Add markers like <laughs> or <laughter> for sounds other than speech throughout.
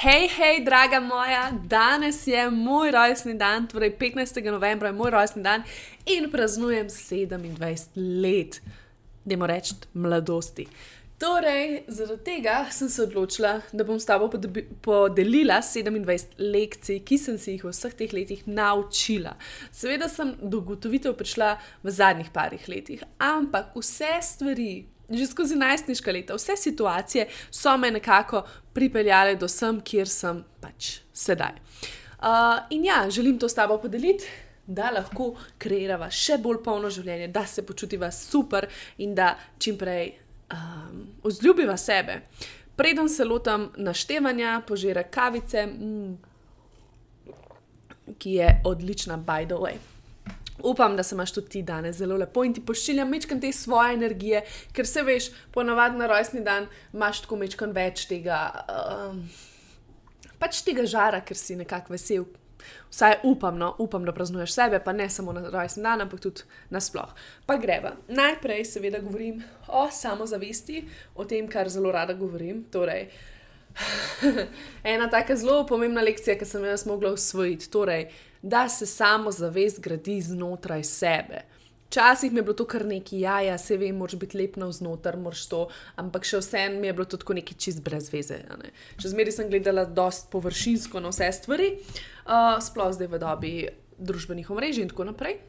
Hej, hej, draga moja, danes je moj rojstni dan, torej 15. novembra je moj rojstni dan in praznujem 27 let, da moram reči, mladosti. Torej, zaradi tega sem se odločila, da bom s tabo podelila 27 lekcij, ki sem si jih v vseh teh letih naučila. Seveda sem do ugotovitev prišla v zadnjih parih letih, ampak vse stvari, že skozi najstniška leta, vse situacije so me nekako pripeljale do sem, kjer sem pač sedaj. Uh, in ja, želim to s tabo podeliti, da lahko kreiramo še bolj polno življenje, da se počutiva super in da čim prej um, vzljubiva sebe. Preden se lotam naštevanja, požira kavice, mm, ki je odlična, by the way. Upam, da se imaš tudi ti danes zelo lepo in ti pošiljam mečkam te svoje energije, ker se veš, ponavadi na rojstni dan imaš tako mečkam več tega, um, pač tega žara, ker si nekako vesel. Vsaj upam, no, upam, da praznuješ sebe, pa ne samo na rojstni dan, ampak tudi nasploh. Pa greva. Najprej, seveda, govorim o samozavesti, o tem, kar zelo rada govorim. Torej, <sighs> ena tako zelo pomembna lekcija, ki sem jo jaz mogla usvojiti. Torej, da se samozavest gradi znotraj sebe. Včasih mi je bilo to kar neki, ja, ja, se vem, moraš biti lep na vznoter, moraš to, ampak še vsem mi je bilo to tako neki čist brez veze. Še zmeraj sem gledala dost površinsko na vse stvari, uh, sploh zdaj v dobi družbenih omrežij in tako naprej.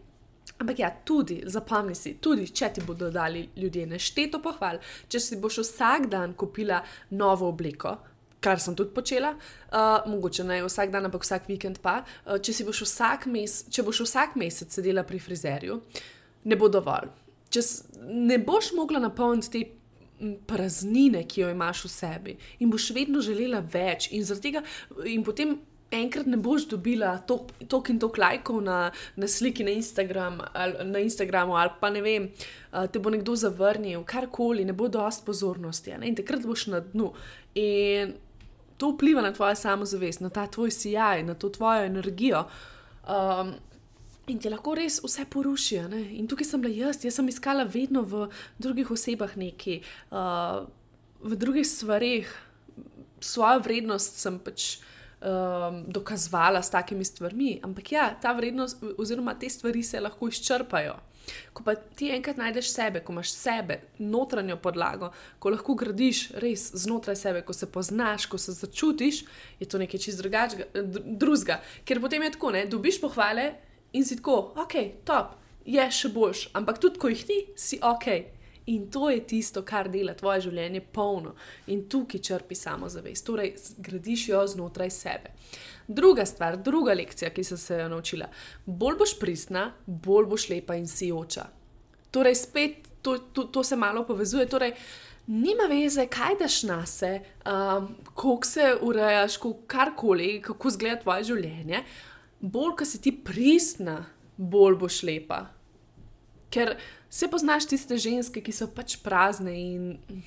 Ampak ja, tudi, zapomni si, tudi če ti bodo dali ljudje nešteto pohval, če si boš vsak dan kupila novo obliko, kar sem tudi počela, uh, mogoče ne vsak dan, ampak vsak vikend pa. Uh, če, boš mes če boš vsak mesec sedela pri frizerju, ne bo dovolj. Če ne boš mogla napolniti te praznine, ki jo imaš v sebi, in boš vedno želela več, in, tega, in potem. Enkrat ne boš dobila toliko in toliko lajkov na, na sliki na, Instagram, ali, na Instagramu, ali pa ne vem, te bo nekdo zavrnil, karkoli, ne bo dosti pozornosti. In takrat boš na dnu. In to vpliva na tvojo samozavest, na ta tvoj sijaj, na to tvojo energijo. Um, in ti lahko res vse porušijo. Ne? In tukaj sem bila jaz, jaz sem iskala vedno v drugih osebah nekaj, uh, v drugih stvarih, svojo vrednost sem pač. Um, dokazovala s takimi stvarmi, ampak ja, ta vrednost, oziroma te stvari se lahko izčrpajo. Ko pa ti enkrat najdeš sebe, ko imaš sebe, notranjo podlago, ko lahko gradiš res znotraj sebe, ko se poznaš, ko se začutiš, je to nekaj čist drugega. Ker potem je tako, ne, dobiš pohvale in si tako, ok, top, je še boljš, ampak tudi ko jih ni, si ok. In to je tisto, kar dela tvoje življenje polno in tukaj črpi samozavest, torej gradiš jo znotraj sebe. Druga stvar, druga lekcija, ki sem se jo naučila. Bolj boš pristna, bolj boš lepa in sijoča. Torej, spet to, to, to se malo povezuje. Torej, nima veze, kaj daš na se, um, kako se urejaš, karkoli, kako izgleda tvoje življenje. Bolj, ko si ti pristna, bolj boš lepa. Ker se poznaš tiste ženske, ki so pač prazne in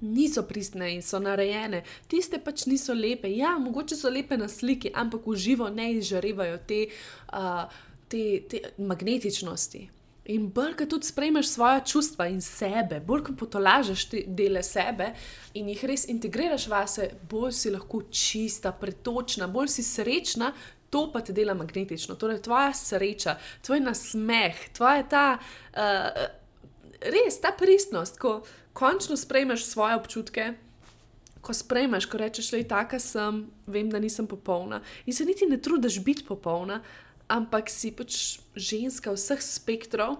niso pristne in so narejene, tiste pač niso lepe. Ja, mogoče so lepe na sliki, ampak v živo ne izžarevajo te, uh, te, te magnetičnosti. In bolj, ko tudi sprejmeš svoje čustva in sebe, bolj, ko potolažeš te dele sebe in jih res integriraš vase, bolj si lahko čista, pretočna, bolj si srečna, to pa te dela magnetično. Torej, tvoja sreča, tvoj nasmeh, tvoja ta, uh, res ta pristnost, ko končno sprejmeš svoje občutke. Ko sprejmeš, ko rečeš, da je tako, sem, vem, da nisem popolna. In se niti ne trudiš biti popolna, ampak si pač ženska vseh spektrov,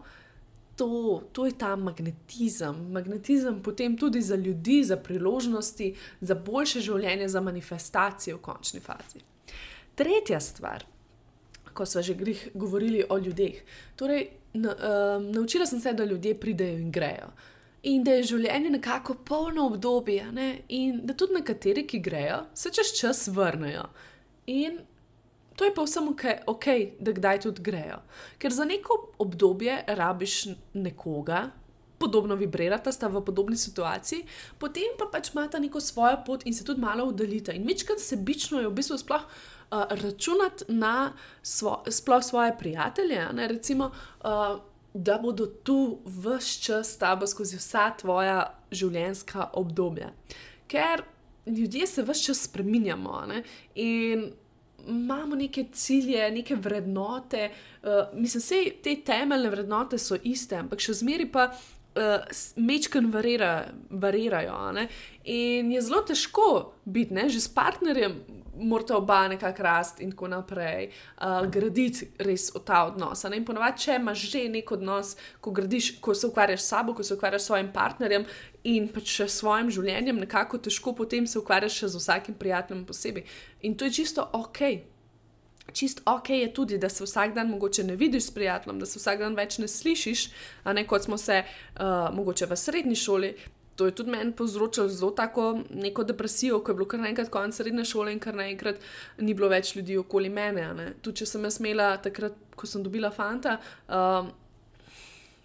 to, to je ta magnetizem. Magnetizem potem tudi za ljudi, za priložnosti, za boljše življenje, za manifestacije v končni fazi. Tretja stvar, ko smo že govorili o ljudeh. Torej, na, um, naučila sem se, da ljudje pridejo in grejo. In da je življenje nekako polno obdobje, ne? in da tudi nekateri, ki grejo, se čez čas vrnejo. In to je pa vsem ok, okay, da kdaj tudi grejo. Ker za neko obdobje rabiš nekoga, podobno vibrirata, sta v podobni situaciji, potem pa pač imata neko svojo pot in se tudi malo udalita. In večkrat sebično je v bistvu sploh uh, računati na svo, sploh svoje prijatelje, ne, recimo, uh, da bodo tu vse čas s tabo skozi vsa tvoja življenjska obdobja. Ker ljudje se vse čas spreminjamo ne, in imamo neke cilje, neke vrednote. Uh, mislim, da te temeljne vrednote so iste, ampak še zmeraj pa uh, mečken varira, varirajo. Ne? In je zelo težko biti, ne? že s partnerjem, morate oba nekako rasti in tako naprej, uh, graditi res v ta odnos. In ponovadi, če imaš že nek odnos, ko, gradiš, ko se ukvarjaš s sabo, ko se ukvarjaš s svojim partnerjem in pač s svojim življenjem, nekako težko potem se ukvarjaš še z vsakim prijateljem posebej. In to je čisto ok čist ok je tudi, da se vsak dan mogoče ne vidiš s prijateljem, da se vsak dan več ne slišiš, ne kot smo se uh, mogoče v srednji šoli. To je tudi meni povzročilo zelo tako neko depresijo, ko je bilo kar naenkrat konec srednje šole in kar naenkrat ni bilo več ljudi okoli mene. Tudi če sem jaz imela takrat, ko sem dobila fanta. Uh,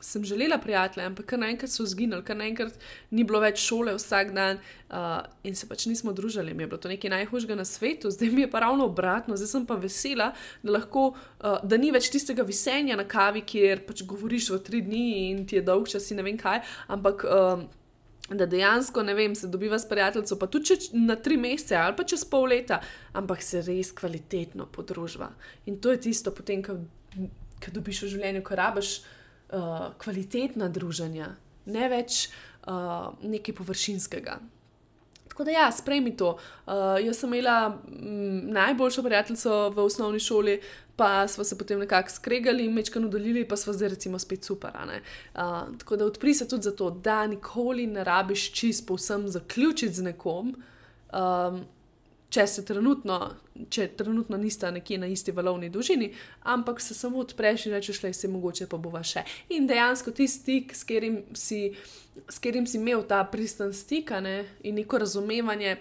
sem želela prijatelje, ampak kar naenkrat so zginili, kar naenkrat ni bilo več šole vsak dan uh, in se pač nismo družili. Mi je bilo to nekaj najhujšega na svetu, zdaj mi je pa ravno obratno, zdaj sem pa vesela, da, lahko, uh, da ni več tistega visenja na kavi, kjer pač govoriš v tri dni in ti je dolg čas in ne vem kaj. Ampak. Uh, Da dejansko, ne vem, se dobiva s prijateljem, pa tudi na tri mesece ali pa čez pol leta, ampak se res kvalitetno podružba. In to je tisto, potem, ko dobiš v življenju, ko rabiš uh, kvalitetna druženja, ne več uh, nekaj površinskega. Tako da, ja, sprejmi to. Uh, jaz sem imela m, najboljšo prijateljico v osnovni šoli, pa smo se potem nekako skregali, mečkano dolili, pa smo zdaj recimo spet super. Uh, tako da odpri se tudi zato, da nikoli ne rabiš čist povsem zaključiti z nekom. Um, če se trenutno, če trenutno nista nekje na isti valovni dolžini, ampak se samo odpreš in rečeš, da se mogoče pa bova še. In dejansko ti stik, s katerim si, s katerim si imel ta pristan stik ne, in neko razumevanje,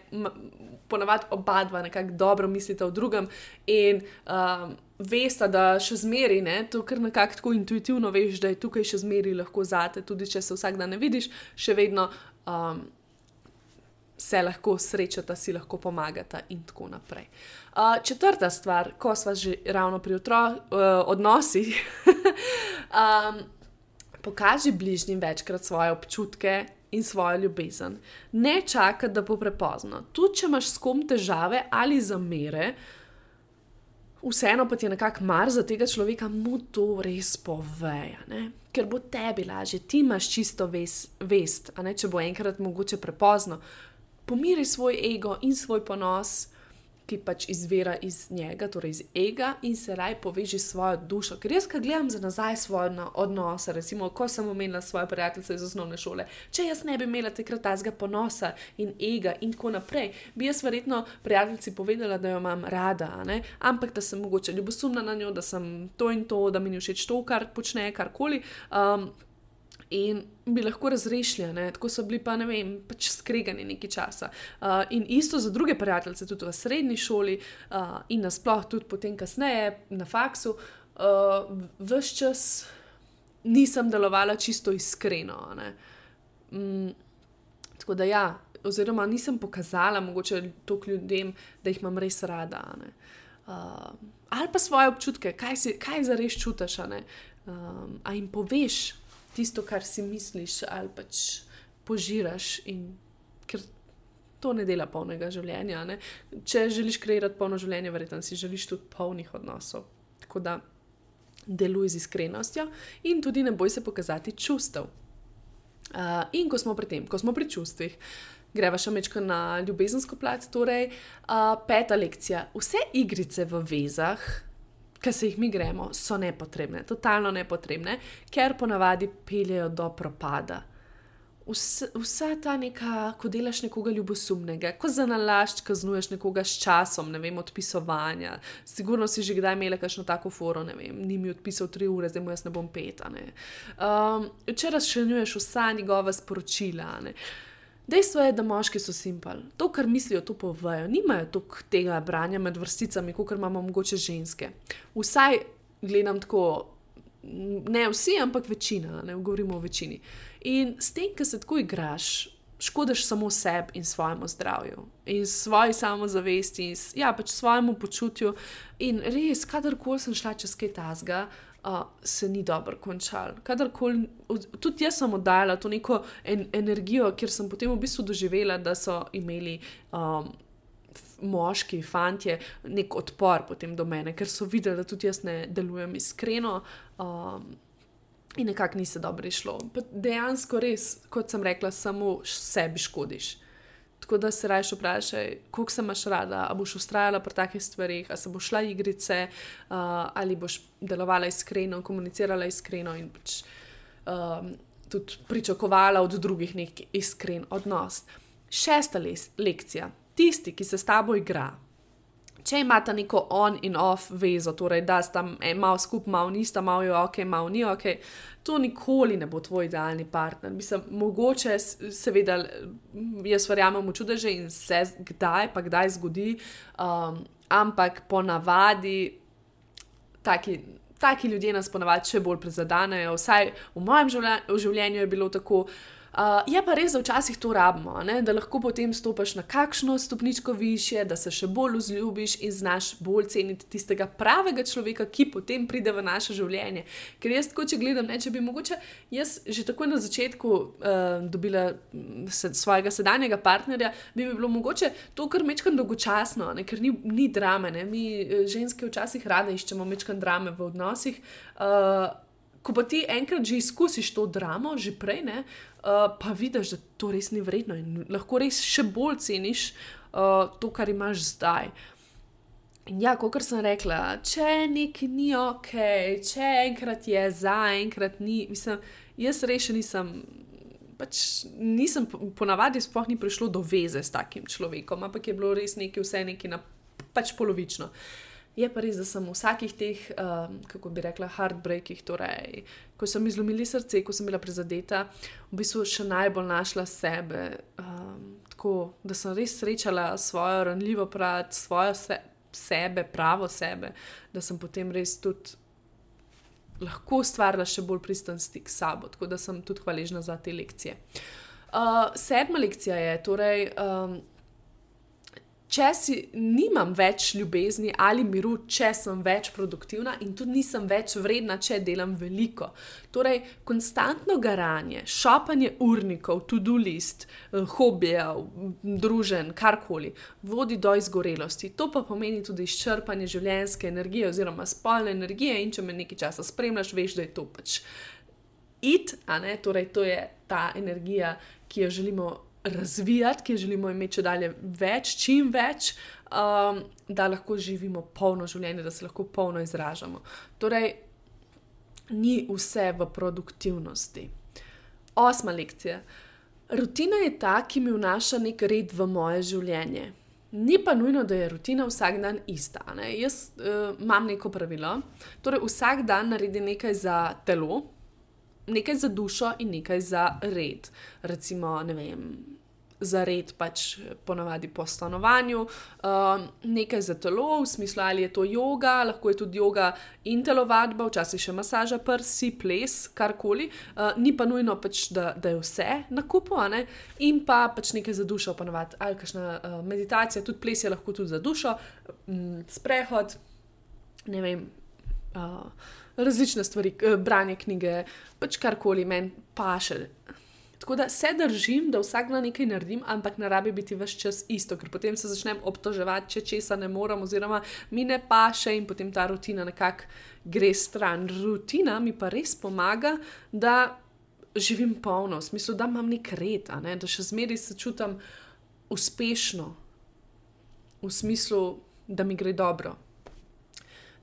ponavadi oba dva nekako dobro mislite o drugem. In, um, Veste, da še zmeri, ne, to kar nekako tako intuitivno veš, da je tukaj še zmeri lahko zate, tudi če se vsak dan ne vidiš, še vedno um, se lahko srečata, si lahko pomagata, in tako naprej. Uh, četrta stvar, ko smo že ravno pri otrocih, uh, odnosih, <laughs> um, pokaži bližnjim večkrat svoje občutke in svojo ljubezen. Ne čaka, da bo prepozno. Tudi če imaš s kom težave ali zamere, vseeno pa ti je nekako mar za tega človeka, mu to res poveja. Ker bo tebi lažje, ti imaš čisto ves, vest, a ne če bo enkrat mogoče prepozno pomiri svoj ego in svoj ponos, ki pač izvira iz njega, torej iz ega, in se raj poveži s svojo dušo. Ker jaz, ki gledam za nazaj svoje odnose, recimo, ko sem omenila svoje prijatelje iz osnovne šole, če jaz ne bi imela takrat tazga ponosa in ega in tako naprej, bi jaz verjetno prijateljici povedala, da jo imam rada, ampak da sem mogoče ljubosumna na njo, da sem to in to, da mi ni všeč to, kar počne, karkoli. Um, in bi lahko razrešili, tako so bili pa ne vem, pač skregani nekaj časa. Uh, in isto za druge prijatelje, tudi v srednji šoli uh, in nasplošno tudi potem, kasneje na faksu, uh, vse čas nisem delovala čisto iskreno. Mm, tako da ja. Oziroma, nisem pokazala mogoče toliko ljudem, da jih imam res rada. Uh, ali pa svoje občutke, kaj, si, kaj za res čutiš. Um, a jim poveš, tisto, kar si misliš, ali pač požiraš. Ker to ne dela polnega življenja. Ne? Če želiš kreirati polno življenje, verjetno si želiš tudi polnih odnosov. Tako da deluj z iskrenostjo in tudi ne boj se pokazati čustev. Uh, in ko smo pri tem, ko smo pri čustvih. Greva še mečko na ljubezensko plat. Torej, uh, peta lekcija. Vse igrice v vezah, ki se jih mi gremo, so nepotrebne, totalno nepotrebne, ker ponavadi peljejo do propada. Vsa, vsa ta neka, ko delaš nekoga ljubosumnega, ko za nalašč kaznuješ nekoga s časom, ne vem, odpisovanja. Sigurno si že kdaj imel kakšno tako foro, ne vem, ni mi odpisal tri ure, zdaj mu jaz ne bom peta. Ne. Um, če razširjuješ vsa njegova sporočila. Ne Dejstvo je, da moški so simpel. To, kar mislijo, to povejo. Nimajo toliko tega branja med vrsticami, kot imamo mogoče ženske. Vsaj gledam tako, ne vsi, ampak večina, ne govorimo o večini. In s tem, ki se tako igraš, škodiš samo sebi in svojemu zdravju, in svoji samozavesti, in ja, pač svojemu počutju. In res, kadarkoli sem šla čez kaj tasga, uh, se ni dobro končal. Kadarkoli, tudi jaz sem oddajala to neko en energijo, ker sem potem v bistvu doživela, da so imeli. Um, Moški, fanti, nek odpor potem do mene, ker so videli, da tudi jaz ne delujem iskreno, um, in nekako ni se dobro išlo. Pa dejansko, res, kot sem rekla, samo sebi škodiš. Tako da se raje vprašaj, koliko se imaš rada, ali boš ustrajala pri takih stvarih, ali se boš šla igrice, uh, ali boš delovala iskreno, komunicirala iskreno in pač, um, tudi pričakovala od drugih nek iskren odnos. Šesta lekcija. Tisti, ki se s tabo igra, če imata neko on in off vezo, torej da sta malo skupaj, malo nista, malo je ok, malo ni ok, to nikoli ne bo tvoj idealni partner. Mislim, mogoče, seveda, jaz verjamem v čudeže in se kdaj, pa kdaj zgodi, um, ampak ponavadi taki. Taki ljudje nas ponavadi še bolj prizadanejo, vsaj v mojem življenju je bilo tako. Uh, Uh, je pa res, da včasih to rabimo, ne? da lahko potem stopiš na kakšno stopničko više, da se še bolj vzljubiš in znaš bolj ceniti tistega pravega človeka, ki potem pride v naše življenje. Ker jaz, tako, če gledam, ne, če bi mogoče jaz že takoj na začetku uh, dobila se, svojega sedanjega partnerja, bi, bi bilo mogoče to kar mečkam dolgočasno, ne? ker ni, ni drame. Ne? Mi eh, ženske včasih rade iščemo mečkam drame v odnosih. Uh, ko pa ti enkrat že izkusiš to dramo, že prej, ne, uh, pa vidiš, da to res ni vredno in lahko res še bolj ceniš uh, to, kar imaš zdaj. In ja, kot sem rekla, če nekaj ni ok, če enkrat je za, enkrat ni, mislim, jaz res še nisem. Pač nisem, ponavadi, sploh ni prišlo do veze s takim človekom, ampak je bilo res nekaj, vse nekaj na pač polovično. Uh, Je pa res, da sem v vsakih teh, um, kako bi rekla, heartbreakih, torej, ko sem izlomila srce, ko sem bila prizadeta, v bistvu še najbolj našla sebe. Um, tako da sem res srečala svojo ranljivo plat, svojo se, sebe, pravo sebe, da sem potem res tudi lahko ustvarila še bolj pristen stik s sabo. Tako da sem tudi hvaležna za te lekcije. Uh, sedma lekcija je torej. Um, če si nimam več ljubezni ali miru, če sem več produktivna in tudi nisem več vredna, če delam veliko. Torej, konstantno garanje, šopanje urnikov, to-do list, eh, hobijev, družen, karkoli, vodi do izgorelosti. To pa pomeni tudi izčrpanje življenjske energije oziroma spolne energije in če me nekaj časa spremljaš, veš, da je to pač. It, torej, to je ta energija, ki jo želimo razvijati, ki želimo imeti če dalje več, čim več, um, da lahko živimo polno življenje, da se lahko polno izražamo. Torej, ni vse v produktivnosti. Osma lekcija. Rutina je ta, ki mi vnaša nek red v moje življenje. Ni pa nujno, da je rutina vsak dan ista. Ne? Jaz uh, imam neko pravilo, torej vsak dan naredim nekaj za telo, nekaj za dušo in nekaj za red. Recimo, ne vem, za red, pač ponavadi po stanovanju, uh, nekaj za telo, v smislu ali je to yoga, lahko je tudi yoga in telovadba, včasih še masaža prsi, ples, karkoli. Uh, ni pa nujno, pač, da, da je vse na kupu, in pa pač nekaj za dušo, ponavadi ali kakšna uh, meditacija, tudi ples je lahko tudi za dušo, um, sprehod, ne vem. Uh, Različne stvari, branje knjige, pač karkoli meni paše. Tako da se držim, da vsak dan nekaj naredim, ampak ne rabi biti vse čas isto, ker potem se začnem obtoževati, če česa ne morem, oziroma mi ne paše in potem ta rutina nekako gre stran. Rutina mi pa res pomaga, da živim polno, v smislu, da imam nek red, ne? da še zmeraj se čutim uspešno, v smislu, da mi gre dobro.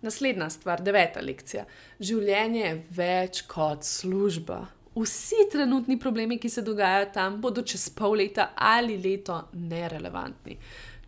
Naslednja stvar, deveta lekcija. Življenje je več kot služba vsi trenutni problemi, ki se dogajajo tam, bodo čez pol leta ali leto nerelevantni.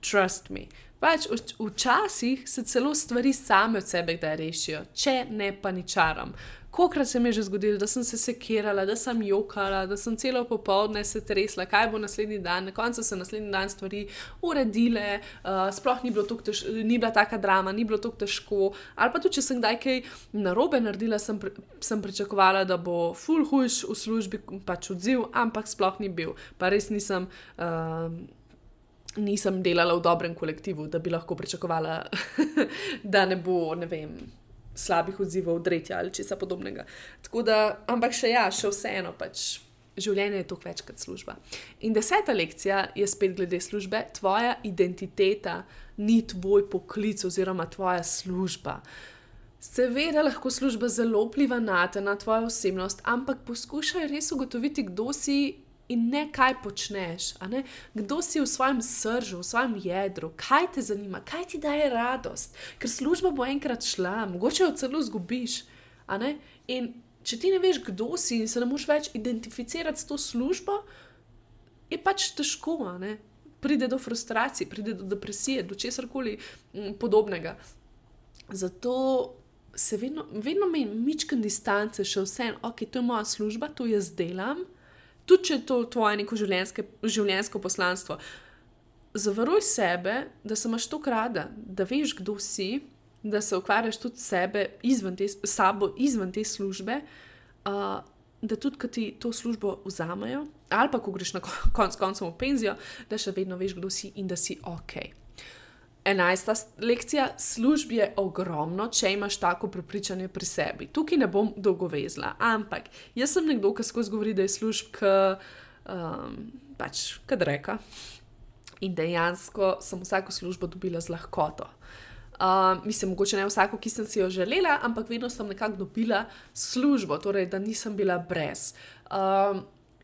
Trust me. Pač včasih se celo stvari same od sebe da rešijo, če ne pa ničaram. Kokrat se mi je že zgodilo, da sem se sekirala, da sem jokala, da sem celo popoldne se tresla, kaj bo naslednji dan, na koncu so naslednji dan stvari uredile, uh, sploh ni, bilo tež, ni bila taka drama, ni bilo tako težko. Ali pa tudi, če sem kdaj kaj narobe naredila, sem, pri, sem pričakovala, da bo full hujš v službi pač odziv, ampak sploh ni bil. Pa res nisem. Uh, Nisem delala v dobrem kolektivu, da bi lahko pričakovala, <laughs> da ne bo, ne vem, slabih odzivov, dretja ali česa podobnega. Da, ampak še ja, še vseeno pač. Življenje je toliko več kot služba. In deseta lekcija je spet glede službe. Tvoja identiteta ni tvoj poklic oziroma tvoja služba. Seveda lahko služba zelo vpliva na te, na tvojo osebnost, ampak poskušaj res ugotoviti, kdo si in ne kaj počneš. Ne? Kdo si v svojem sržu, v svojem jedru, kaj te zanima, kaj ti daje radost, ker služba bo enkrat šla, mogoče jo celo zgubiš. In če ti ne veš, kdo si in se ne moreš več identificirati s to službo, je pač težko. Pride do frustracij, pride do depresije, do česar koli mm, podobnega. Zato se vedno, vedno menim, mičkam distance, še vseeno, ok, to je moja služba, to jaz delam tudi če je to tvoje neko življenjsko poslanstvo. Zavaruj sebe, da se imaš to rada, da veš, kdo si, da se ukvarjaš tudi sebe izven te, sabo izven te službe, uh, da tudi, ko ti to službo vzamejo, ali pa ko greš na konc koncev v penzijo, da še vedno veš, kdo si in da si ok. Enajsta lekcija služb je ogromno, če imaš tako prepričanje pri sebi. Tukaj ne bom dolgo vezla, ampak jaz sem nekdo, ki skozi govori, da je služb, ki um, pač kad reka. In dejansko sem vsako službo dobila z lahkoto. Uh, mislim, mogoče ne vsako, ki sem si jo želela, ampak vedno sem nekako dobila službo, torej da nisem bila brez. Uh,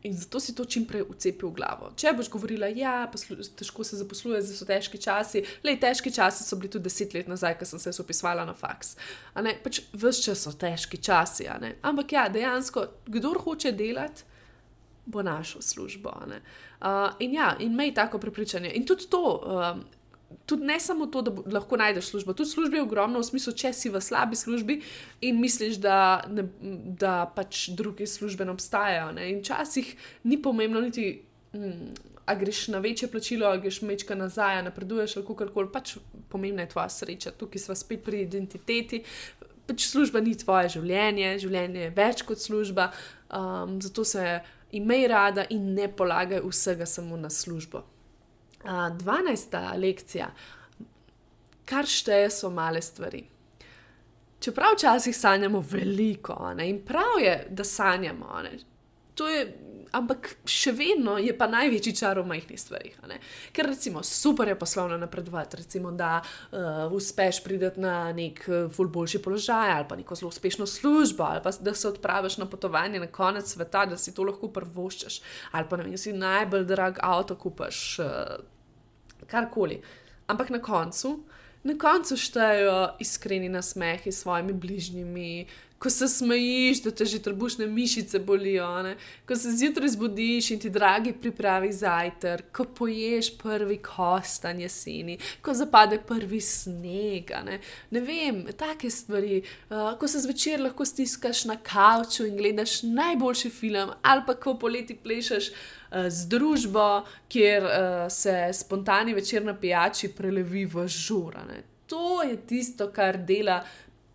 In zato si to čim prej ucepil v glavo. Če boš govorila, da ja, je težko se zaposluje, da so težki časi, le težki časi so bili tudi deset let nazaj, ko sem se opisovala na faks. Pač Vse čas so težki časi. Ampak ja, dejansko, kdo hoče delati, bo našel službo. Uh, in ja, in imej tako prepričanje. In tudi to, um, tudi ne samo to, da lahko najdeš službo, tudi službe je ogromno, v smislu, če si v slabi službi in misliš, da, ne, da pač druge službe ne obstajajo. Ne? In včasih ni pomembno niti. Mm, A greš na večje plačilo, ali greš mečka nazaj, napreduješ ali kako koli, pač pomembna je tvoja sreča. Tukaj smo spet pri identiteti. Pač služba ni tvoje življenje, življenje je več kot služba, um, zato se imej rada in ne polagaj vsega samo na službo. 12. lekcija, kar šteje, so male stvari. Čeprav včasih sanjamo veliko, ne, in prav je, da sanjamo, ne, je, ampak še vedno je pa največji čar v majhnih stvarih. Ker recimo super je poslovno napredovati, recimo, da uh, uspeš priti na nek uh, boljši položaj ali pa neko zelo uspešno službo, ali pa da se odpraviš na potovanje na konec sveta, da si to lahko prvoščeš, ali pa vem, si najbolj drag avto kupaš. Uh, karkoli. Ampak na koncu, na koncu štejejo iskreni nasmehi s svojimi bližnjimi, ko se smejiš, da te že trebušne mišice bolijo, ne? ko se zjutraj zbudiš in ti dragi pripravi zajtrk, ko poješ prvi kostan jeseni, ko zapade prvi sneg. Ne? ne vem, take stvari, uh, ko se zvečer lahko stiskaš na kavču in gledaš najboljši film, ali pa ko poleti plešeš. Eh, z družbo, kjer uh, se spontani večer na pijači prelevi v žurane. To je tisto, kar dela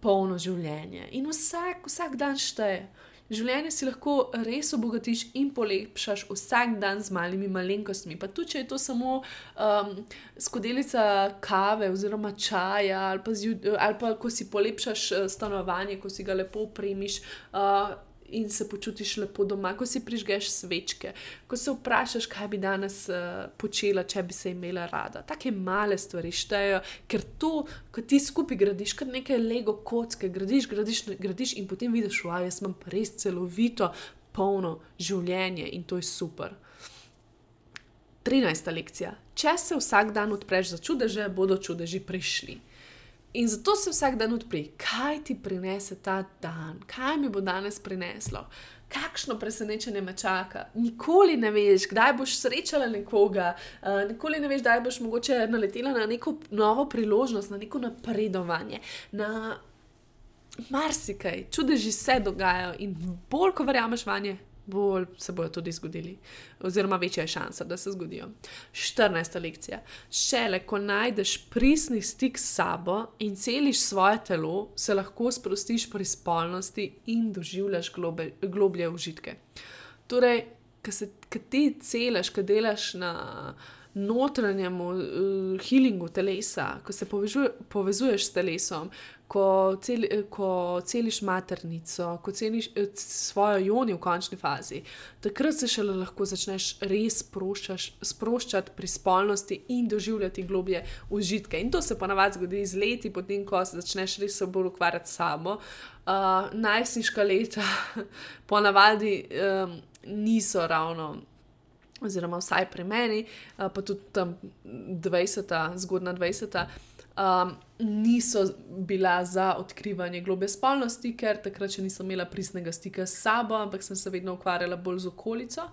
polno življenje. In vsak, vsak dan šteje. Življenje si lahko res obogatiš in polepšaš vsak dan z malimi malenkostmi. Pa tudi, če je to samo um, skodelica kave oziroma čaja, ali pa, zjud, ali pa ko si polepšaš eh, stanovanje, ko si ga lepo upremiš. Uh, in se počutiš lepo doma, ko si prižgeš svečke, ko se vprašaš, kaj bi danes uh, počela, če bi se imela rada. Take male stvari štejejo, ker to, ko ti skupaj gradiš, kar nekaj lego kocke, gradiš, gradiš, gradiš in potem vidiš, da jaz imam res celovito, polno življenje in to je super. 13. lekcija. Če se vsak dan odpreš za čudeže, bodo čudeži prišli. In zato se vsak dan odpri, kaj ti prinese ta dan, kaj mi bo danes prineslo, kakšno presenečenje me čaka. Nikoli ne veš, kdaj boš srečala nekoga, uh, nikoli ne veš, kdaj boš mogoče naletela na neko novo priložnost, na neko napredovanje. Na marsikaj, čudeži se dogajajo in bolj, ko verjameš vanje, bolj se bodo tudi zgodili, oziroma večja je šansa, da se zgodijo. 14. lekcija. Šele ko najdeš pristni stik s sabo in celiš svoje telo, se lahko sprostiš pri spolnosti in doživljaš globe, globlje užitke. Torej, ki ti celiš, ki delaš na notranjem uh, healingu telesa, ko se povežuje, povezuješ s telesom, ko, celi, ko celiš maternico, ko celiš eh, svojo joni v končni fazi, takrat se šele lahko začneš res sproščati pri spolnosti in doživljati globje užitke. In to se ponavadi zgodi z leti, potem ko se začneš res bolj ukvarjati s sabo. Uh, najstniška leta <laughs> ponavadi um, niso ravno oziroma vsaj pri meni, uh, pa tudi tam 20, zgodna 20. Um, niso bila za odkrivanje globe spolnosti, ker takrat še nisem imela pristnega stika s sabo, ampak sem se vedno ukvarjala bolj z okolico.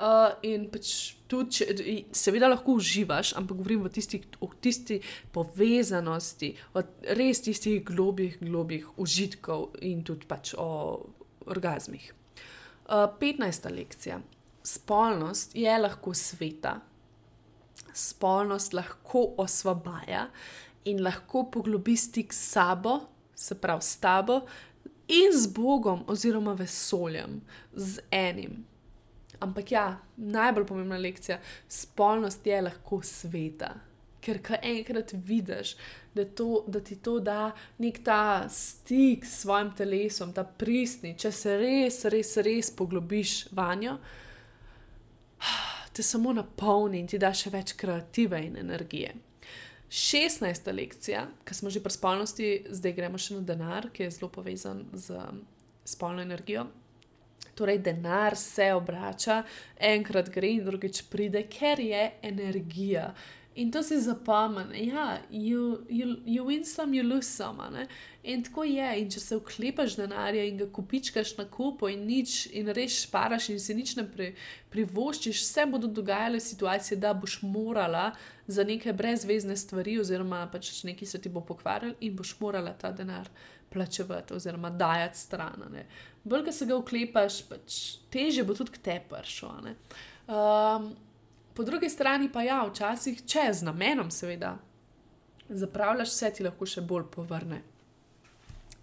Uh, in pač tudi, če, seveda, lahko uživaš, ampak govorim o tisti, o tisti povezanosti, o res tistih globih, globih užitkov in tudi pač o orgasmih. Uh, 15. lekcija spolnost je lahko sveta, spolnost lahko osvobaja in lahko poglobi stik s sabo, se pravi s tabo in z Bogom oziroma vesoljem, z enim. Ampak ja, najbolj pomembna lekcija, spolnost je lahko sveta. Ker kaj enkrat vidiš, da, to, da ti to da nek ta stik s svojim telesom, ta pristni, če se res, res, res poglobiš vanjo, te samo napolni in ti da še več kreative in energije. 16. lekcija, ki smo že pri spolnosti, zdaj gremo še na denar, ki je zelo povezan z spolno energijo. Torej, denar se obrača, enkrat gre in drugič pride, ker je energija. In to si zapomni, ja, you, you, you win some, you lose some. Ne? In tako je. In če se vklepaš denarja in ga kupičkaš na kupo in nič, in res šparaš in si nič ne pri, privoščiš, se bodo dogajale situacije, da boš morala za neke brezvezne stvari, oziroma pač nekaj se ti bo pokvaril in boš morala ta denar plačevati oziroma dajati stran. Bolj, ko se ga vklepaš, pač teže bo tudi k tebi prišlo. Um, Po drugi strani pa ja, včasih, če z namenom, seveda, zapravljaš vse, ti lahko še bolj povrne.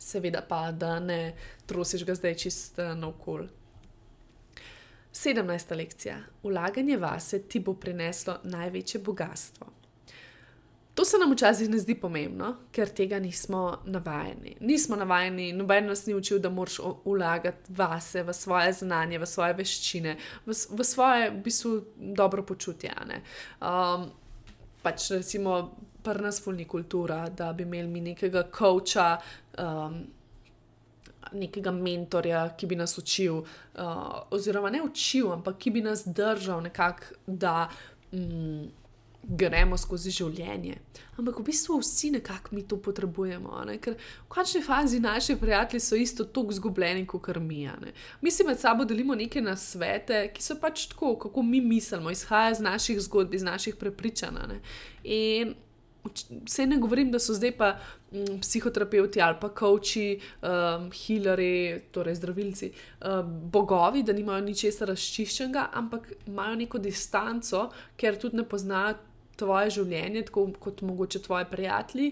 Seveda pa, da ne trosiš ga zdaj čist na okol. 17. lekcija. Ulaganje vase ti bo prineslo največje bogatstvo. To se nam včasih ne zdi pomembno, ker tega nismo navajeni. Nismo navajeni, noben nas ni učil, da moraš vlagati vase, v svoje znanje, v svoje veščine, v, v svoje, v bistvu, dobro počutje. Um, pač recimo, pri nas fulni kultura, da bi imeli mi nekega coacha. Um, Nekega mentorja, ki bi nas učil, uh, oziroma ne učil, ampak ki bi nas držal nekako, da mm, gremo skozi življenje. Ampak v bistvu vsi nekako mi to potrebujemo, ne? ker v končni fazi naši prijatelji so isto tako izgubljeni kot mi. Mi si med sabo delimo neke nasvete, ki so pač tako, kako mi mislimo, izhaja iz naših zgodb, iz naših prepričanj. In vse ne govorim, da so zdaj pa m, psihoterapeuti ali pa koči, um, healeri, torej zdravilci, um, bogovi, da nimajo ničesar razčiščenega, ampak imajo neko distanco, ker tudi ne poznajo tvoje življenje, tako kot mogoče tvoji prijatelji,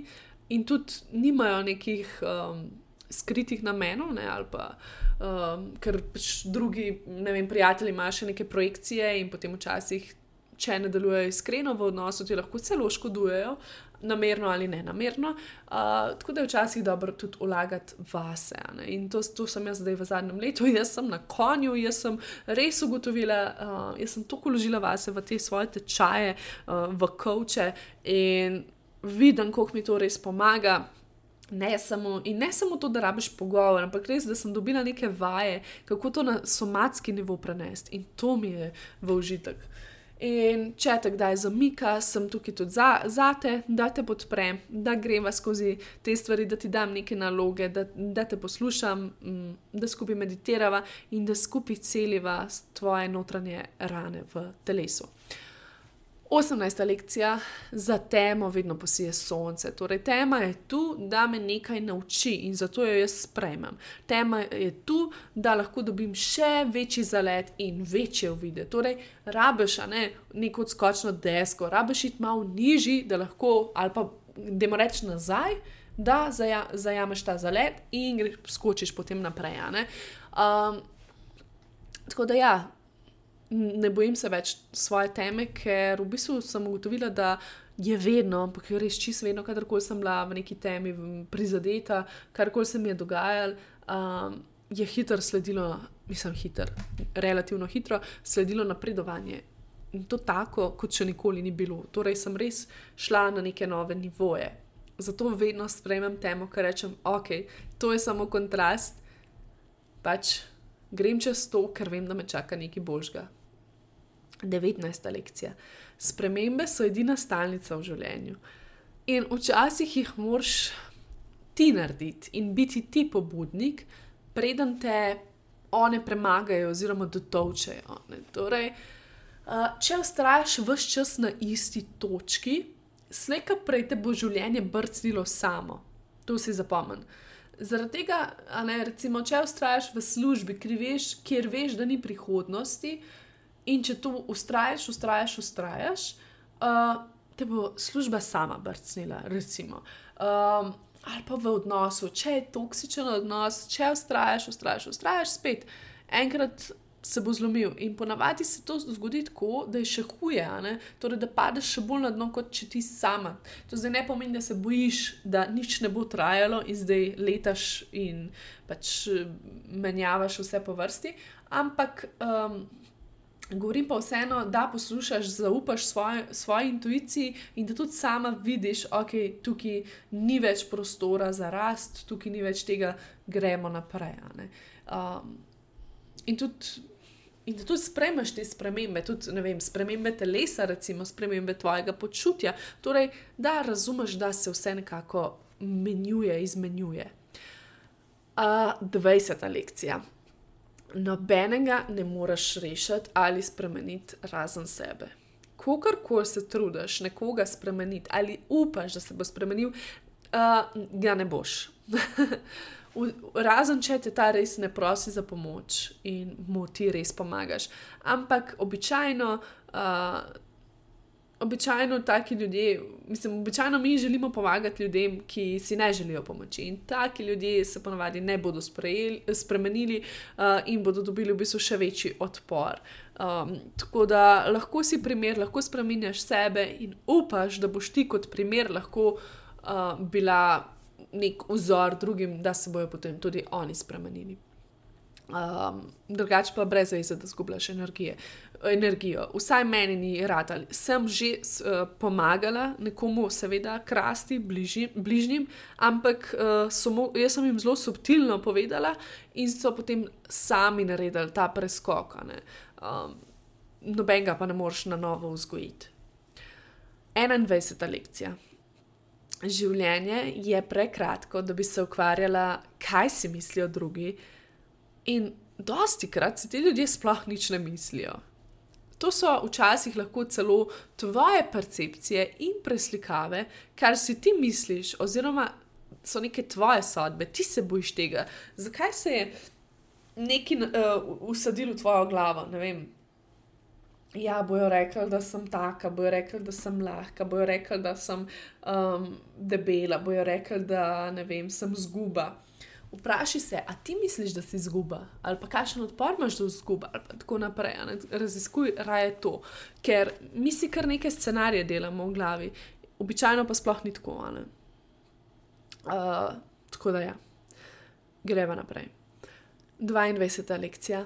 in tudi nimajo nekih um, skritih namenov, ne, ali pa um, ker pač drugi, ne vem, prijatelji imajo še neke projekcije in potem včasih. Če ne delujejo iskreno v odnosu, ti lahko celo škodujejo, namerno ali ne namerno. Uh, tako da je včasih dobro tudi vlagati vase. In to, to sem jaz zdaj v zadnjem letu, jaz sem na konju, jaz sem res ugotovila, uh, jaz sem toliko vložila vase v te svoje tečaje, uh, v koče in vidim, koliko mi to res pomaga. Ne samo, in ne samo to, da rabiš pogovor, ampak res, da sem dobila neke vaje, kako to na somatski nivo prenesti in to mi je v užitek. In če te kdaj zamika, sem tukaj tudi za, za te, da te podprem, da greva skozi te stvari, da ti dam neke naloge, da, da te poslušam, mm, da skupaj meditirava in da skupaj celiva tvoje notranje rane v telesu. 18. lekcija za temo vedno posije sonce. Torej, tema je tu, da me nekaj nauči in zato jo jaz sprejmem. Tema je tu, da lahko dobim še večji zalet in večje uvide. Torej, rabeš ne, neko odskočno desko, rabeš iti malo nižji, da lahko, ali pa da mo reč nazaj, da zaja, zajameš ta zalet in skočiš potem naprej. Um, tako da ja ne bojim se več svoje teme, ker v bistvu sem ugotovila, da je vedno, ampak je res čisto vedno, kadarkoli sem bila v neki temi prizadeta, karkoli se mi je dogajalo, um, je hitro sledilo, mislim, hitro, relativno hitro sledilo napredovanje. In to tako, kot še nikoli ni bilo. Torej, sem res šla na neke nove nivoje. Zato vedno sprejmem temo, ker rečem, ok, to je samo kontrast, pač grem čez to, ker vem, da me čaka nekaj božga. 19. lekcija. Spremembe so edina stalnica v življenju. In včasih jih moraš ti narediti in biti ti pobudnik, preden te one premagajo oziroma dotovčajo. Torej, če ustrajaš vse čas na isti točki, slejka prej te bo življenje brcnilo samo. To si zapomni. Zaradi tega, ne, recimo, če ustrajaš v službi, veš, kjer veš, da ni prihodnosti, In če tu ustraješ, ustraješ, ustraješ, uh, te bo služba sama brcnila, recimo. Um, ali pa v odnosu, če je toksičen odnos, če ustraješ, ustraješ, ustraješ, spet enkrat se bo zlomil. In ponavadi se to zgodi tako, da je še huje, torej, da padeš še bolj na dno, kot če ti sama. To zdaj ne pomeni, da se bojiš, da nič ne bo trajalo in zdaj letaš in pač menjavaš vse po vrsti, ampak. Um, Govorim pa vseeno, da poslušaš, zaupaš svoje, svoji intuiciji in da tudi sama vidiš, da okay, tukaj ni več prostora za rast, tukaj ni več tega, gremo naprej. Um, in, tudi, in da tudi spremeš te spremembe, tudi vem, spremembe telesa, recimo spremembe tvojega počutja. Torej, da razumeš, da se vse nekako menjuje, izmenjuje. Uh, 20. lekcija nobenega ne moreš rešiti ali spremeniti razen sebe. Kogarkoli se trudiš nekoga spremeniti ali upaš, da se bo spremenil, uh, ga ne boš. <laughs> razen če te ta res ne prosi za pomoč in mu ti res pomagaš. Ampak običajno. Uh, običajno taki ljudje, mislim, običajno mi želimo pomagati ljudem, ki si ne želijo pomoči. In taki ljudje se ponavadi ne bodo sprejeli, spremenili uh, in bodo dobili v bistvu še večji odpor. Um, tako da lahko si primer, lahko spremenjaš sebe in upaš, da boš ti kot primer lahko uh, bila nek vzor drugim, da se bodo potem tudi oni spremenili. Um, drugače pa brez veze, da zgubljaš energije. Energijo. Vsaj meni ni rad. Sem že uh, pomagala nekomu, seveda, krasti bližnjim, bližnjim ampak uh, mo, jaz sem jim zelo subtilno povedala in so potem sami naredili ta preskok. Um, Noben ga pa ne moreš na novo vzgojiti. 21. lekcija. Življenje je prekratko, da bi se ukvarjala, kaj si mislijo drugi. In dosti krat si ti ljudje sploh nič ne mislijo. To so včasih lahko celo tvoje percepcije in preslikave, kar si ti misliš, oziroma so neke tvoje sodbe, ti se bojiš tega. Zakaj se je nekaj uh, usadilo v tvojo glavo? Ne vem. Ja, bojo rekli, da sem taka, bojo rekli, da sem lahka, bojo rekli, da sem um, debela, bojo rekli, da vem, sem zguba. Vprašaj se, a ti misliš, da si izguba, ali pa kakšen odpor imaš do izgube, ali pa tako naprej. Raziskuj raje to, ker mi si kar neke scenarije delamo v glavi, običajno pa sploh ni tako. Uh, tako da ja, greva naprej. 22. lekcija.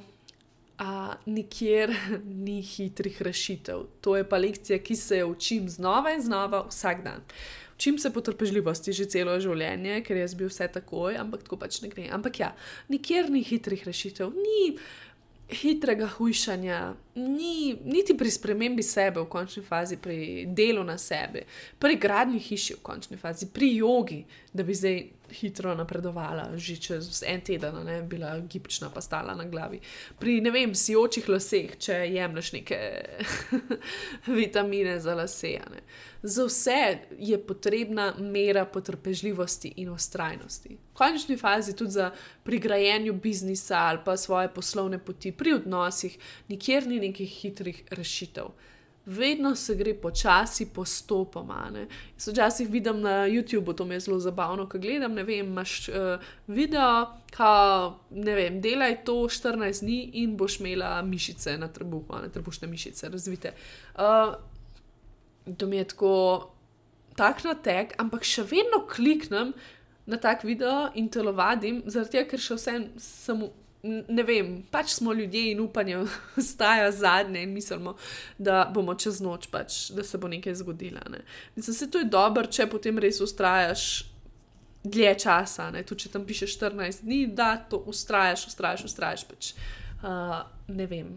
Uh, nikjer ni hitrih rešitev. To je pa lekcija, ki se jo učim znova in znova vsak dan. Uh, Učim se potrpežljivosti že celo življenje, ker jaz bi vse takoj, ampak tako pač ne gre. Ampak ja, nikjer ni hitrih rešitev, ni hitrega hujšanja, ni niti pri spremembi sebe v končni fazi, pri delu na sebi, pri gradni hiši v končni fazi, pri jogi, da bi zdaj hitro napredovala, že čez en teden, ne bila gibčna, pa stala na glavi. Pri ne vem, sijočih laseh, če jemliš neke <laughs> vitamine za lase. Ne. Za vse je potrebna mera potrpežljivosti in ustrajnosti. V končni fazi tudi za prigrajenju biznisa ali pa svoje poslovne poti, pri odnosih, nikjer ni nekih hitrih rešitev vedno se gre počasi, postopoma. Včasih vidim na YouTubu, to mi je zelo zabavno, ko gledam, ne vem, imaš uh, video, ka, ne vem, delaj to 14 dni in boš imela mišice na trebuhu, ne trebušne mišice, razvite. Uh, to mi je tako, tak na tek, ampak še vedno kliknem na tak video in telovadim, zaradi tega, ker še vsem sem ne vem, pač smo ljudje in upanje <laughs> ostaja zadnje in mislimo, da bomo čez noč, pač, da se bo nekaj zgodilo. Ne. Mislim, da je to dobro, če potem res ustrajaš dlje časa. Tudi če tam pišeš 14 dni, da to ustrajaš, ustrajaš, ustrajaš. Pač, uh, ne vem,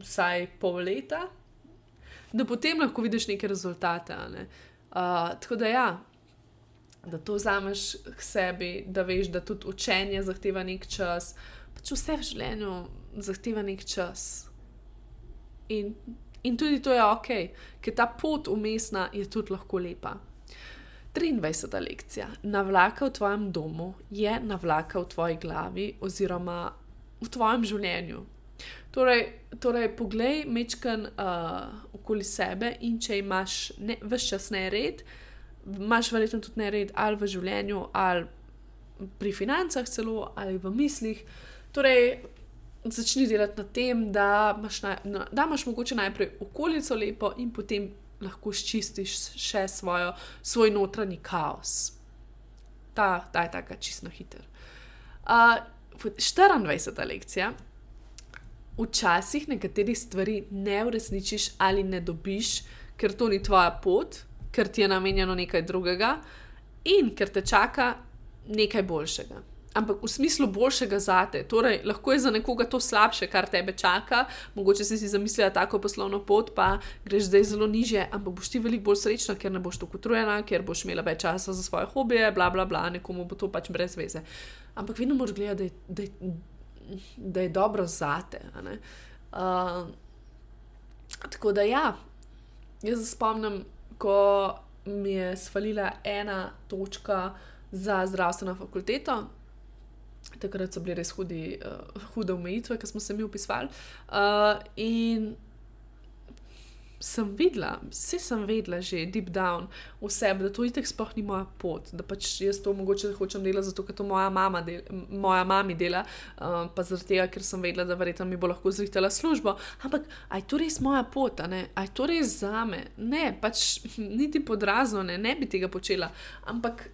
vsaj pol leta, da potem lahko vidiš neke rezultate. Ne. Uh, tako da ja. Da to vzameš k sebi, da veš, da tudi učenje zahteva nek čas, uh, pač vse v življenju zahteva nek čas. In, in tudi to je ok, ker ta pot umestna je tudi lahko lepa. 23. lekcija. Navlaka v tvojem domu je navlaka v tvoji glavi oziroma v tvojem življenju. Torej, torej poglej, mečkan uh, okoli sebe in če imaš vse čas nered, imaš verjetno tudi nered ali v življenju, ali pri financah, celo ali v mislih. Torej, začni delati na tem, da imaš, na, da imaš mogoče najprej okolico lepo in potem lahko ščistiš še svojo, svoj notranji kaos. Ta, ta je tako čisto hiter. Uh, 24. lekcija. Včasih nekaterih stvari ne uresničiš ali ne dobiš, ker to ni tvoja pot, ker ti je namenjeno nekaj drugega in ker te čaka nekaj boljšega ampak v smislu boljšega zate. Torej, lahko je za nekoga to slabše, kar tebe čaka. Mogoče si si zamislila tako poslovno pot, pa greš zdaj zelo niže, ampak boš ti veliko bolj srečna, ker ne boš tako utrujena, ker boš imela več časa za svoje hobije, bla, bla, bla, nekomu bo to pač brez veze. Ampak vedno moraš gledati, da, da, da je dobro zate. Uh, tako da ja, jaz se spomnim, ko mi je svalila ena točka za zdravstveno fakulteto, takrat so bile res hudi, uh, hude omejitve, ki smo se mi upisvali. Uh, in sem videla, vse sem vedela, že deep down v sebi, da to itek sploh ni moja pot, da pač jaz to mogoče hočem delati zato, ker to moja mama, del, moja mama dela, uh, pa zaradi tega, ker sem vedela, da verjetno mi bo lahko zrihtela službo. Ampak aj to res moja pot, aj to res za me. Ne, pač <laughs> niti podrazno ne, ne bi tega počela. Ampak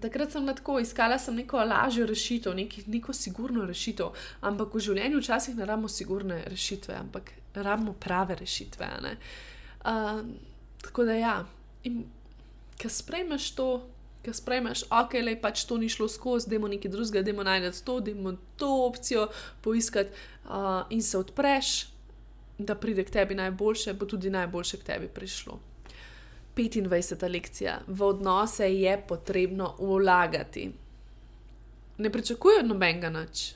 Takrat sem lahko iskala sem neko lažjo rešitev, nek, neko sigurno rešitev, ampak v življenju včasih ne rabimo sigurne rešitve, ampak rabimo prave rešitve. Uh, tako da ja, in ki sprejmeš to, ki sprejmeš, ok, le pač to ni šlo skozi, da imamo nekaj drugega, da imamo najti to, da imamo to opcijo poiskati uh, in se odpreš, da pride k tebi najboljše, bo tudi najboljše k tebi prišlo. 25. lekcija. V odnose je potrebno vlagati. Ne pričakujejo nobenega nič.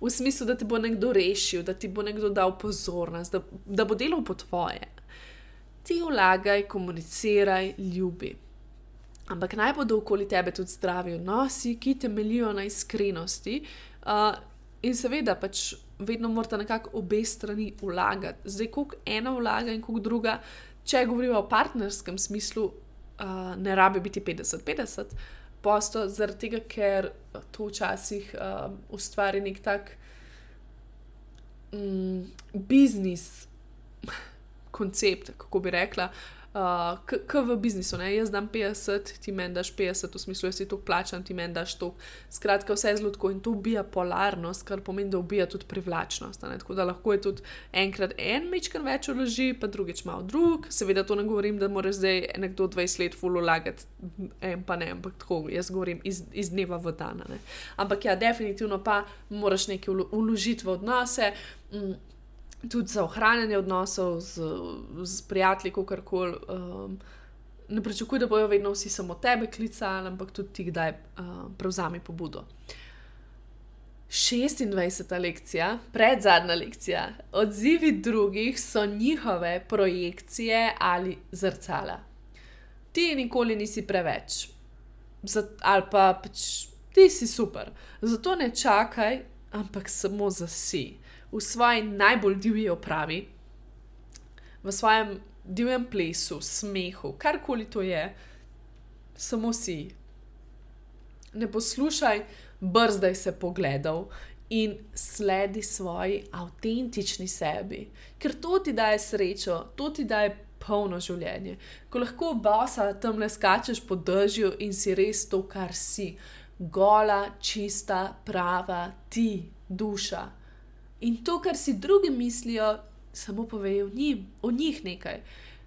V smislu, da ti bo nekdo rešil, da ti bo nekdo dal pozornost, da, da bo delal po tvoje. Ti vlagaj, komuniciraj, ljubi. Ampak naj bodo okoli tebe tudi zdravi odnosi, ki temeljijo na iskrenosti. Uh, in seveda, pač vedno morate nekako obe strani vlagati. Zdaj, koliko ena vlaga in koliko druga, če govorimo o partnerskem smislu, uh, ne rabi biti 50-50, posto zaradi tega, ker to včasih uh, ustvari nek tak um, biznis koncept, kako bi rekla, uh, kot v biznisu. Ne? Jaz dam 50, ti meni daš 50, v smislu, jaz si to plačam, ti meni daš to. Skratka, vse je zelo tako in to ubija polarnost, kar pomeni, da ubija tudi privlačnost. Ne? Tako da lahko je tudi enkrat en mečkar več uloži, pa drugič malo drug. Seveda to ne govorim, da mora zdaj nekdo 20 let full ulagati, en pa ne, ampak tako jaz govorim iz, iz dneva v dan. Ampak ja, definitivno pa moraš nekaj uložiti v odnose. Mm, tudi za ohranjanje odnosov z, z prijatelji, kako koli. Um, ne pričakuj, da bojo vedno vsi samo tebe klicali, ampak tudi ti, kdaj uh, prevzami pobudo. 26. lekcija, predzadnja lekcija. Odzivi drugih so njihove projekcije ali zrcala. Ti nikoli nisi preveč, Zat, ali pa pač ti si super. Zato ne čakaj, ampak samo za si, v svoji najbolj divji opravi, v svojem divjem plesu, smehu, karkoli to je, samo si. Ne poslušaj, brzdaj se pogledal in sledi svoji avtentični sebi, ker to ti daje srečo, to ti daje polno življenje. Ko lahko bosa tam le skačeš po držju in si res to, kar si, gola, čista, prava, ti, duša. In to, kar si drugi mislijo, samo povejo njim, o njih nekaj,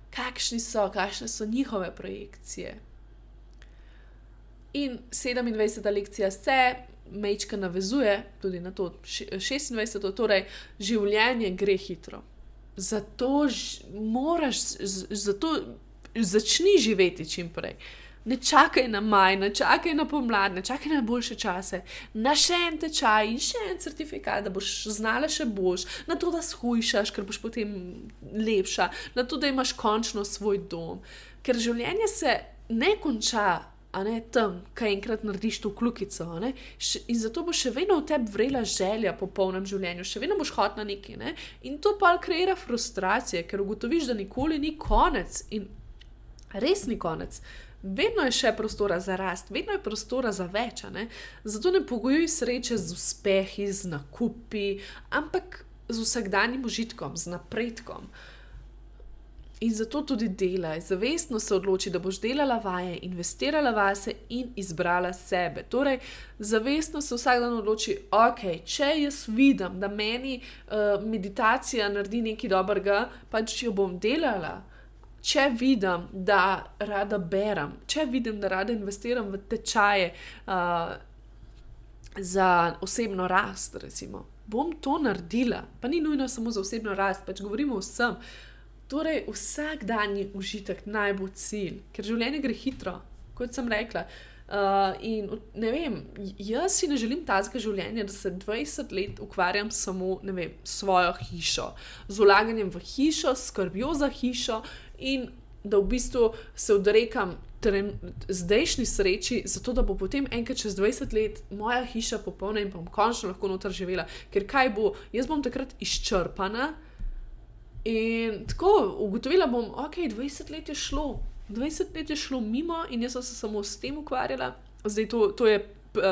kakšni so, kakšne so njihove projekcije. In 27. lekcija se mečka navezuje tudi na to 26. torej življenje gre hitro. Zato moraš, zato začni živeti čim prej. Ne čakaj na maj, ne čakaj na pomlad, ne čakaj na boljše čase, na še en tečaj in še en certifikat, da boš znala še boš, na to, da shujšaš, ker boš potem lepša, na to, da imaš končno svoj dom. Ker življenje se ne konča. A ne tam, kaj enkrat narediš to kljukico. In zato bo še vedno v tebi vrela želja po polnem življenju, še vedno boš hodila nekaj. Ne? In to pa kreira frustracije, ker ugotoviš, da nikoli ni konec in res ni konec vedno je še prostora za rast, vedno je prostora za več. Ne? Zato ne pogojuj sreče z uspehi, z nakupi, ampak z vsakdanjim užitkom, z napredkom. In zato tudi delaj, zavestno se odloči, da boš delala vaje, investirala vase in izbrala sebe. Torej, zavestno se vsak dan odloči, ok, če jaz vidim, da meni uh, meditacija naredi nekaj dobrega, pač jo bom delala če vidim, da rada berem, če vidim, da rada investiram v tečaje uh, za osebno rast, recimo, bom to naredila. Pa ni nujno samo za osebno rast, pač govorimo vsem. Torej, vsak dan je užitek najbolj cilj, ker življenje gre hitro, kot sem rekla. Uh, in ne vem, jaz si ne želim tazga življenja, da se 20 let ukvarjam samo s svojo hišo, z ulaganjem v hišo, skrbjo za hišo in da v bistvu se odrekam zdajšnji sreči, zato da bo potem enkrat čez 20 let moja hiša popolna in bom končno lahko noter živela. Ker kaj bo, jaz bom takrat izčrpana. In tako ugotovila bom, ok, 20 let je šlo, 20 let je šlo mimo in jaz sem se samo s tem ukvarjala. Zdaj to, to je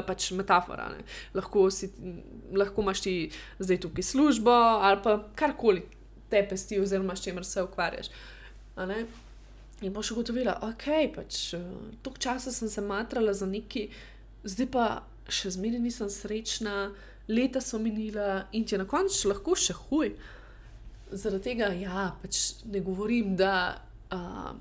pač metafora. Lahko, si, lahko imaš ti zdaj tukaj službo ali pa karkoli te pesti, oziroma s čimer se ukvarjaš. In boš ugotovila, da okay, pač, uh, toliko časa sem se matrala za neki, zdaj pa še zmeraj nisem srečna, leta so minila in ti je na koncu lahko še huj. Zaradi tega, ja, pač ne govorim, da, uh,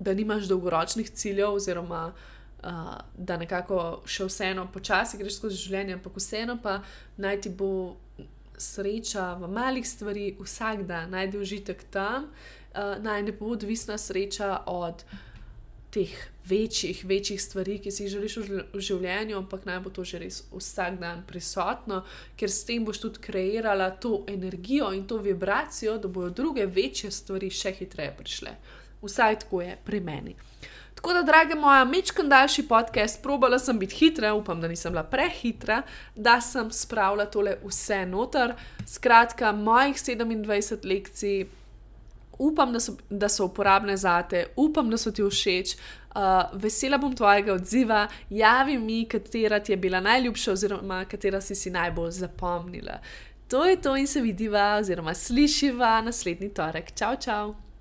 da nimaš dolgoročnih ciljev, oziroma uh, da nekako še vseeno počasi greš skozi življenje, ampak vseeno pa naj ti bo sreča v malih stvarih, vsak dan najdi užitek tam uh, naj ne bo odvisna sreča od teh večjih, večjih stvari, ki si jih želiš v, življenju, ampak naj bo to že res vsak dan prisotno, ker s tem boš tudi kreirala to energijo in to vibracijo, da bodo druge večje stvari še hitreje prišle. Vsaj tako je pri meni. Tako da, drage moja, mečkam daljši podcast, probala sem biti hitra, upam, da nisem bila prehitra, da sem spravila tole vse noter. Skratka, mojih 27 lekcij upam, da so, da so uporabne za te, upam, da so ti všeč. Uh, vesela bom tvojega odziva, javi mi, katera ti je bila najljubša, oziroma katera si si najbolj zapomnila. To je to in se vidiva, oziroma slišiva naslednji torek. Čau, čau!